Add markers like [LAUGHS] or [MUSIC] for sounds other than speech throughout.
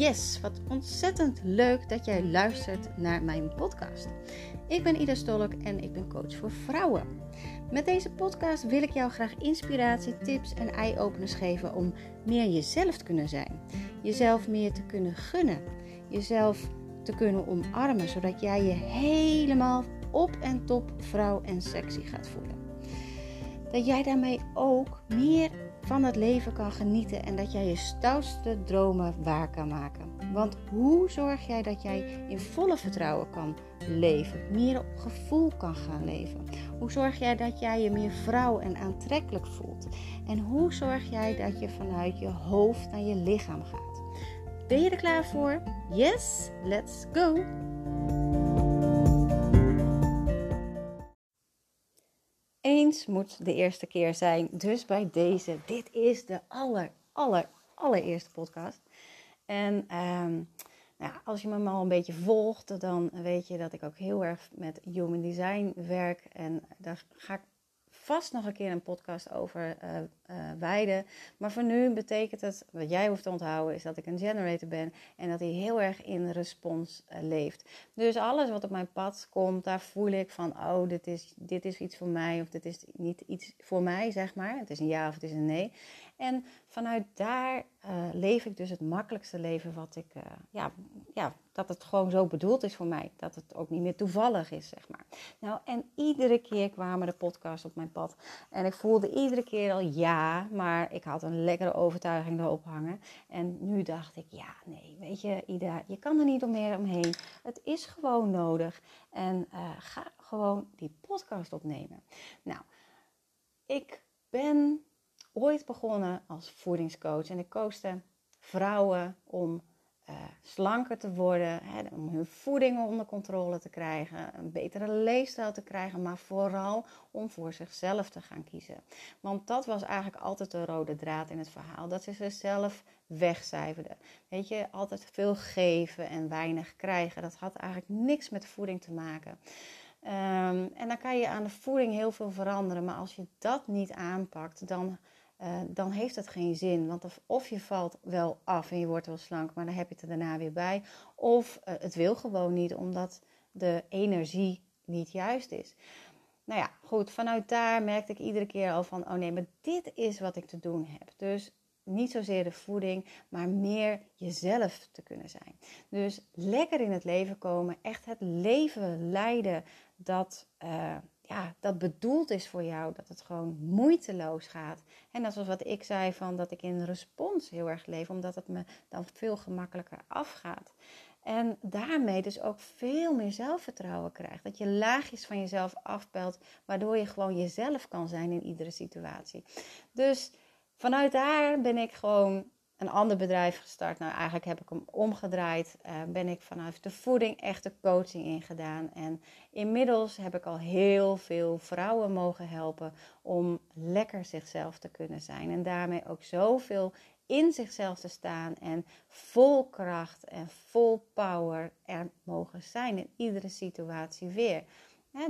Yes, wat ontzettend leuk dat jij luistert naar mijn podcast. Ik ben Ida Stolk en ik ben coach voor vrouwen. Met deze podcast wil ik jou graag inspiratie, tips en eye-openers geven om meer jezelf te kunnen zijn. Jezelf meer te kunnen gunnen. Jezelf te kunnen omarmen, zodat jij je helemaal op en top vrouw en sexy gaat voelen. Dat jij daarmee ook meer van het leven kan genieten en dat jij je stoutste dromen waar kan maken. Want hoe zorg jij dat jij in volle vertrouwen kan leven, meer op gevoel kan gaan leven? Hoe zorg jij dat jij je meer vrouw en aantrekkelijk voelt? En hoe zorg jij dat je vanuit je hoofd naar je lichaam gaat? Ben je er klaar voor? Yes, let's go! Moet de eerste keer zijn. Dus bij deze, dit is de aller, aller, allereerste podcast. En um, nou, als je me al een beetje volgt, dan weet je dat ik ook heel erg met human design werk. En daar ga ik vast nog een keer een podcast over uh, wijden. Maar voor nu betekent het, wat jij hoeft te onthouden, is dat ik een generator ben en dat hij heel erg in respons uh, leeft. Dus alles wat op mijn pad komt, daar voel ik van, oh, dit is, dit is iets voor mij of dit is niet iets voor mij, zeg maar. Het is een ja of het is een nee. En vanuit daar uh, leef ik dus het makkelijkste leven wat ik, ja, ja, dat het gewoon zo bedoeld is voor mij. Dat het ook niet meer toevallig is, zeg maar. Nou, en iedere keer kwamen de podcasts op mijn pad. En ik voelde iedere keer al ja, maar ik had een lekkere overtuiging erop hangen. En nu dacht ik, ja, nee, weet je, Ida, je kan er niet meer omheen. Het is gewoon nodig. En uh, ga gewoon die podcast opnemen. Nou, ik ben ooit begonnen als voedingscoach en ik coachte vrouwen om uh, slanker te worden, hè, om hun voeding onder controle te krijgen, een betere leefstijl te krijgen, maar vooral om voor zichzelf te gaan kiezen. Want dat was eigenlijk altijd de rode draad in het verhaal, dat ze zichzelf wegcijferden. Weet je, altijd veel geven en weinig krijgen. Dat had eigenlijk niks met voeding te maken. Um, en dan kan je aan de voeding heel veel veranderen, maar als je dat niet aanpakt, dan uh, dan heeft het geen zin. Want of, je valt wel af en je wordt wel slank, maar dan heb je het er daarna weer bij. Of uh, het wil gewoon niet, omdat de energie niet juist is. Nou ja, goed, vanuit daar merkte ik iedere keer al van, oh nee, maar dit is wat ik te doen heb. Dus niet zozeer de voeding, maar meer jezelf te kunnen zijn. Dus lekker in het leven komen, echt het leven leiden dat, uh, ja, dat bedoeld is voor jou, dat het gewoon moeiteloos gaat. En dat is wat ik zei van dat ik in respons heel erg leef, omdat het me dan veel gemakkelijker afgaat. En daarmee dus ook veel meer zelfvertrouwen krijgt. Dat je laagjes van jezelf afpelt, waardoor je gewoon jezelf kan zijn in iedere situatie. Dus vanuit daar ben ik gewoon een ander bedrijf gestart. Nou, eigenlijk heb ik hem omgedraaid. Uh, ben ik vanuit de voeding echt de coaching ingedaan. En inmiddels heb ik al heel veel vrouwen mogen helpen om lekker zichzelf te kunnen zijn. En daarmee ook zoveel in zichzelf te staan en vol kracht en vol power er mogen zijn in iedere situatie weer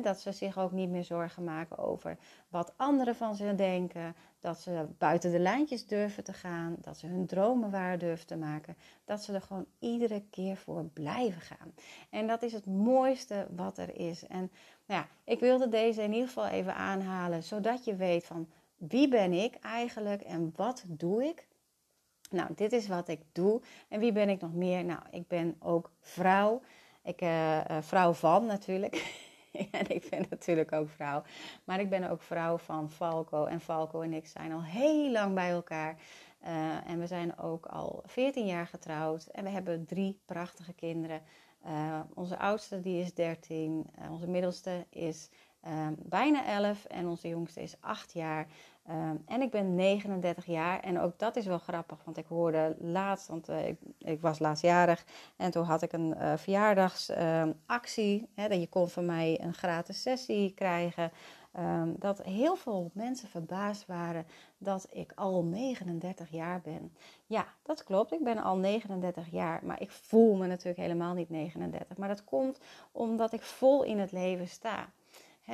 dat ze zich ook niet meer zorgen maken over wat anderen van ze denken. Dat ze buiten de lijntjes durven te gaan. Dat ze hun dromen waar durven te maken. Dat ze er gewoon iedere keer voor blijven gaan. En dat is het mooiste wat er is. En nou ja, ik wilde deze in ieder geval even aanhalen. Zodat je weet van wie ben ik eigenlijk en wat doe ik. Nou, dit is wat ik doe. En wie ben ik nog meer? Nou, ik ben ook vrouw. Ik, uh, uh, vrouw van natuurlijk. [LAUGHS] [LAUGHS] en ik ben natuurlijk ook vrouw. Maar ik ben ook vrouw van Falco. En Falco en ik zijn al heel lang bij elkaar. Uh, en we zijn ook al 14 jaar getrouwd. En we hebben drie prachtige kinderen. Uh, onze oudste die is 13. Uh, eh, onze middelste is bijna 11. En onze jongste is 8 jaar. Um, en ik ben 39 jaar en ook dat is wel grappig, want ik hoorde laatst, want uh, ik, ik, was laatstjarig en toen had ik een uh, verjaardagsactie. Uh, je kon van mij een gratis sessie krijgen. Um, dat heel veel mensen verbaasd waren dat ik al 39 jaar ben. Ja, dat klopt, ik ben al 39 jaar, maar ik voel me natuurlijk helemaal niet 39. Maar dat komt omdat ik vol in het leven sta.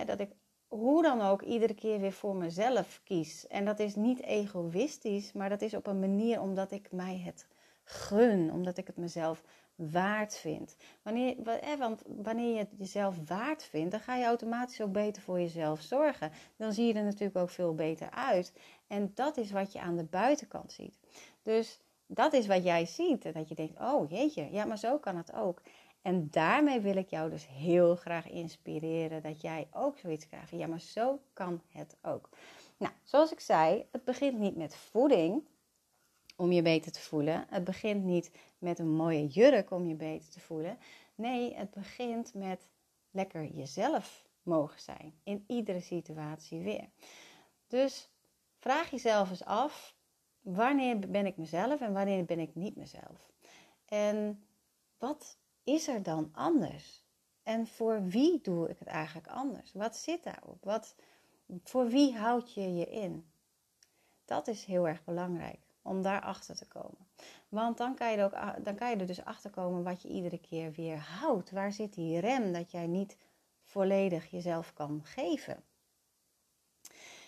Dat ik hoe dan ook iedere keer weer voor mezelf kies. En dat is niet egoïstisch, maar dat is op een manier omdat ik mij het gun, omdat ik het mezelf waard vind. Wanneer, want wanneer je het jezelf waard vindt, dan ga je automatisch ook beter voor jezelf zorgen. Dan zie je er natuurlijk ook veel beter uit. En dat is wat je aan de buitenkant ziet. Dus dat is wat jij ziet. En dat je denkt, oh jeetje, ja, maar zo kan het ook. En daarmee wil ik jou dus heel graag inspireren dat jij ook zoiets krijgt. Ja, maar zo kan het ook. Nou, zoals ik zei, het begint niet met voeding om je beter te voelen. Het begint niet met een mooie jurk om je beter te voelen. Nee, het begint met lekker jezelf mogen zijn. In iedere situatie weer. Dus vraag jezelf eens af: wanneer ben ik mezelf en wanneer ben ik niet mezelf? En wat is er dan anders? En voor wie doe ik het eigenlijk anders? Wat zit daarop? Wat, voor wie houd je je in? Dat is heel erg belangrijk om daar achter te komen. Want dan kan, je er ook, dan kan je er dus achter komen wat je iedere keer weer houdt. Waar zit die rem dat jij niet volledig jezelf kan geven?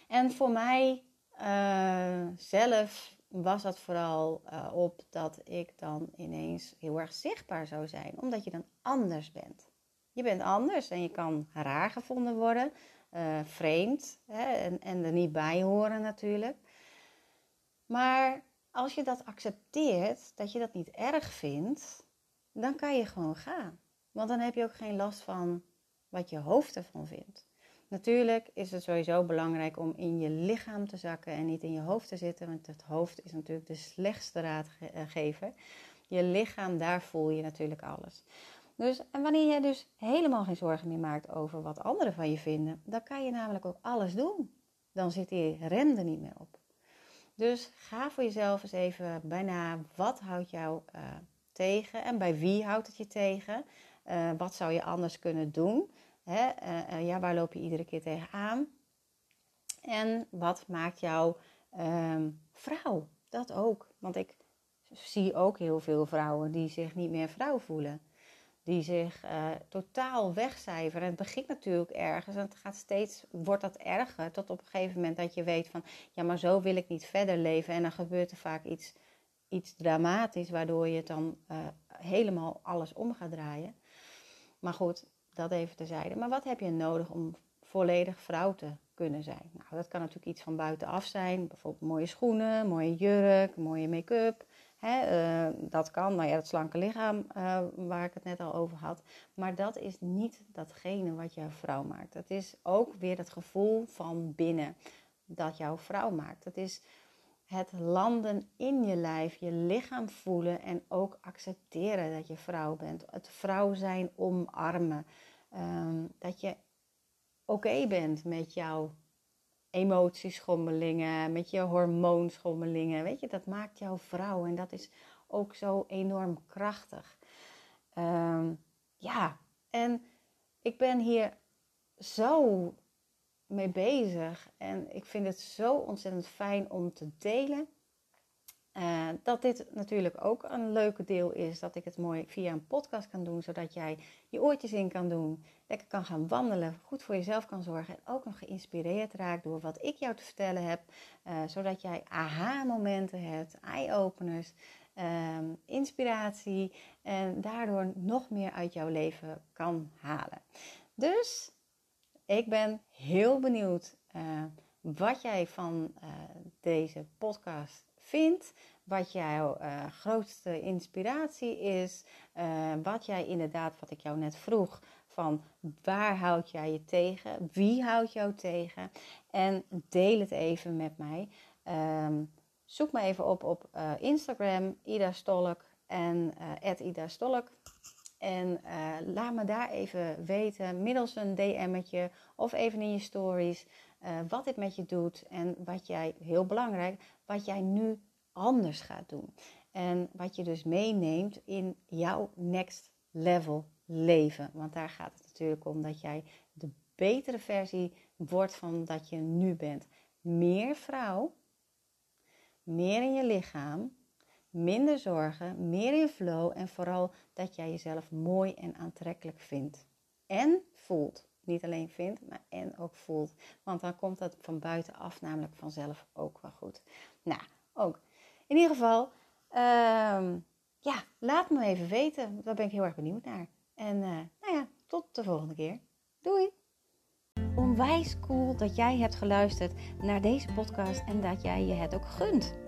En voor mij uh, zelf was dat vooral uh, op dat ik dan ineens heel erg zichtbaar zou zijn, omdat je dan anders bent. Je bent anders en je kan raar gevonden worden, uh, vreemd hè, en, en er niet bij horen natuurlijk. Maar als je dat accepteert, dat je dat niet erg vindt, dan kan je gewoon gaan. Want dan heb je ook geen last van wat je hoofd ervan vindt. Natuurlijk is het sowieso belangrijk om in je lichaam te zakken en niet in je hoofd te zitten, want het hoofd is natuurlijk de slechtste raadgever. Je lichaam, daar voel je natuurlijk alles. Dus, en wanneer je dus helemaal geen zorgen meer maakt over wat anderen van je vinden, dan kan je namelijk ook alles doen. Dan zit die er niet meer op. Dus ga voor jezelf eens even bijna wat houdt jou uh, tegen en bij wie houdt het je tegen? Uh, wat zou je anders kunnen doen? Hè? Uh, ja, waar loop je iedere keer tegenaan? En wat maakt jou ehm, vrouw? Dat ook. Want ik zie ook heel veel vrouwen die zich niet meer vrouw voelen die zich uh, totaal wegcijferen. En het begint natuurlijk ergens en het gaat steeds, wordt dat erger tot op een gegeven moment dat je weet van, ja, maar zo wil ik niet verder leven. En dan gebeurt er vaak iets, iets dramatisch, waardoor je dan helemaal alles om gaat draaien. Maar goed, dat even terzijde. Maar wat heb je nodig om volledig vrouw te kunnen zijn? Nou, dat kan natuurlijk iets van buitenaf zijn, bijvoorbeeld mooie schoenen, mooie jurk, mooie make-up. Uh, dat kan, nou ja, dat slanke lichaam uh, waar ik het net al over had. Maar dat is niet datgene wat jouw vrouw maakt. Het is ook weer het gevoel van binnen dat jouw vrouw maakt. Het is het landen in je lijf, je lichaam voelen en ook accepteren dat je vrouw bent. Het vrouw zijn omarmen. Um, dat je oké bent met jouw emotieschommelingen, met je hormoonschommelingen. Weet je, dat maakt jou vrouw en dat is ook zo enorm krachtig. Um, ja, en ik ben hier zo mee bezig en ik vind het zo ontzettend fijn om te delen. Uh, dat dit natuurlijk ook een leuke deel is. Dat ik het mooi via een podcast kan doen. Zodat jij je oortjes in kan doen. Lekker kan gaan wandelen. Goed voor jezelf kan zorgen. En ook nog geïnspireerd raakt door wat ik jou te vertellen heb. Uh, zodat jij aha-momenten hebt. Eye-openers. Uh, inspiratie. En daardoor nog meer uit jouw leven kan halen. Dus ik ben heel benieuwd uh, wat jij van deze podcast vindt, wat jouw uh, grootste inspiratie is, wat jij inderdaad, wat ik jou net vroeg, van waar houd jij je tegen, wie houdt jou tegen en deel het even met mij. Um, zoek me even op op Instagram, Ida Stolk en Ida Stolk. En laat me daar even weten, middels een DM'tje of even in je stories, uh, wat dit met je doet en wat jij, heel belangrijk, wat jij nu anders gaat doen. En wat je dus meeneemt in jouw next level leven. Want daar gaat het natuurlijk om dat jij de betere versie wordt van dat je nu bent. Meer vrouw, meer in je lichaam, minder zorgen, meer in flow en vooral dat jij jezelf mooi en aantrekkelijk vindt. En voelt. Niet alleen vindt, maar en ook voelt. Want dan komt dat van buitenaf namelijk vanzelf ook wel goed. Nou, ook. In ieder geval, um, Laat me even weten, daar ben ik heel erg benieuwd naar. En uh, nou ja, tot de volgende keer. Doei! Onwijs cool dat jij hebt geluisterd naar deze podcast en dat jij je het ook gunt.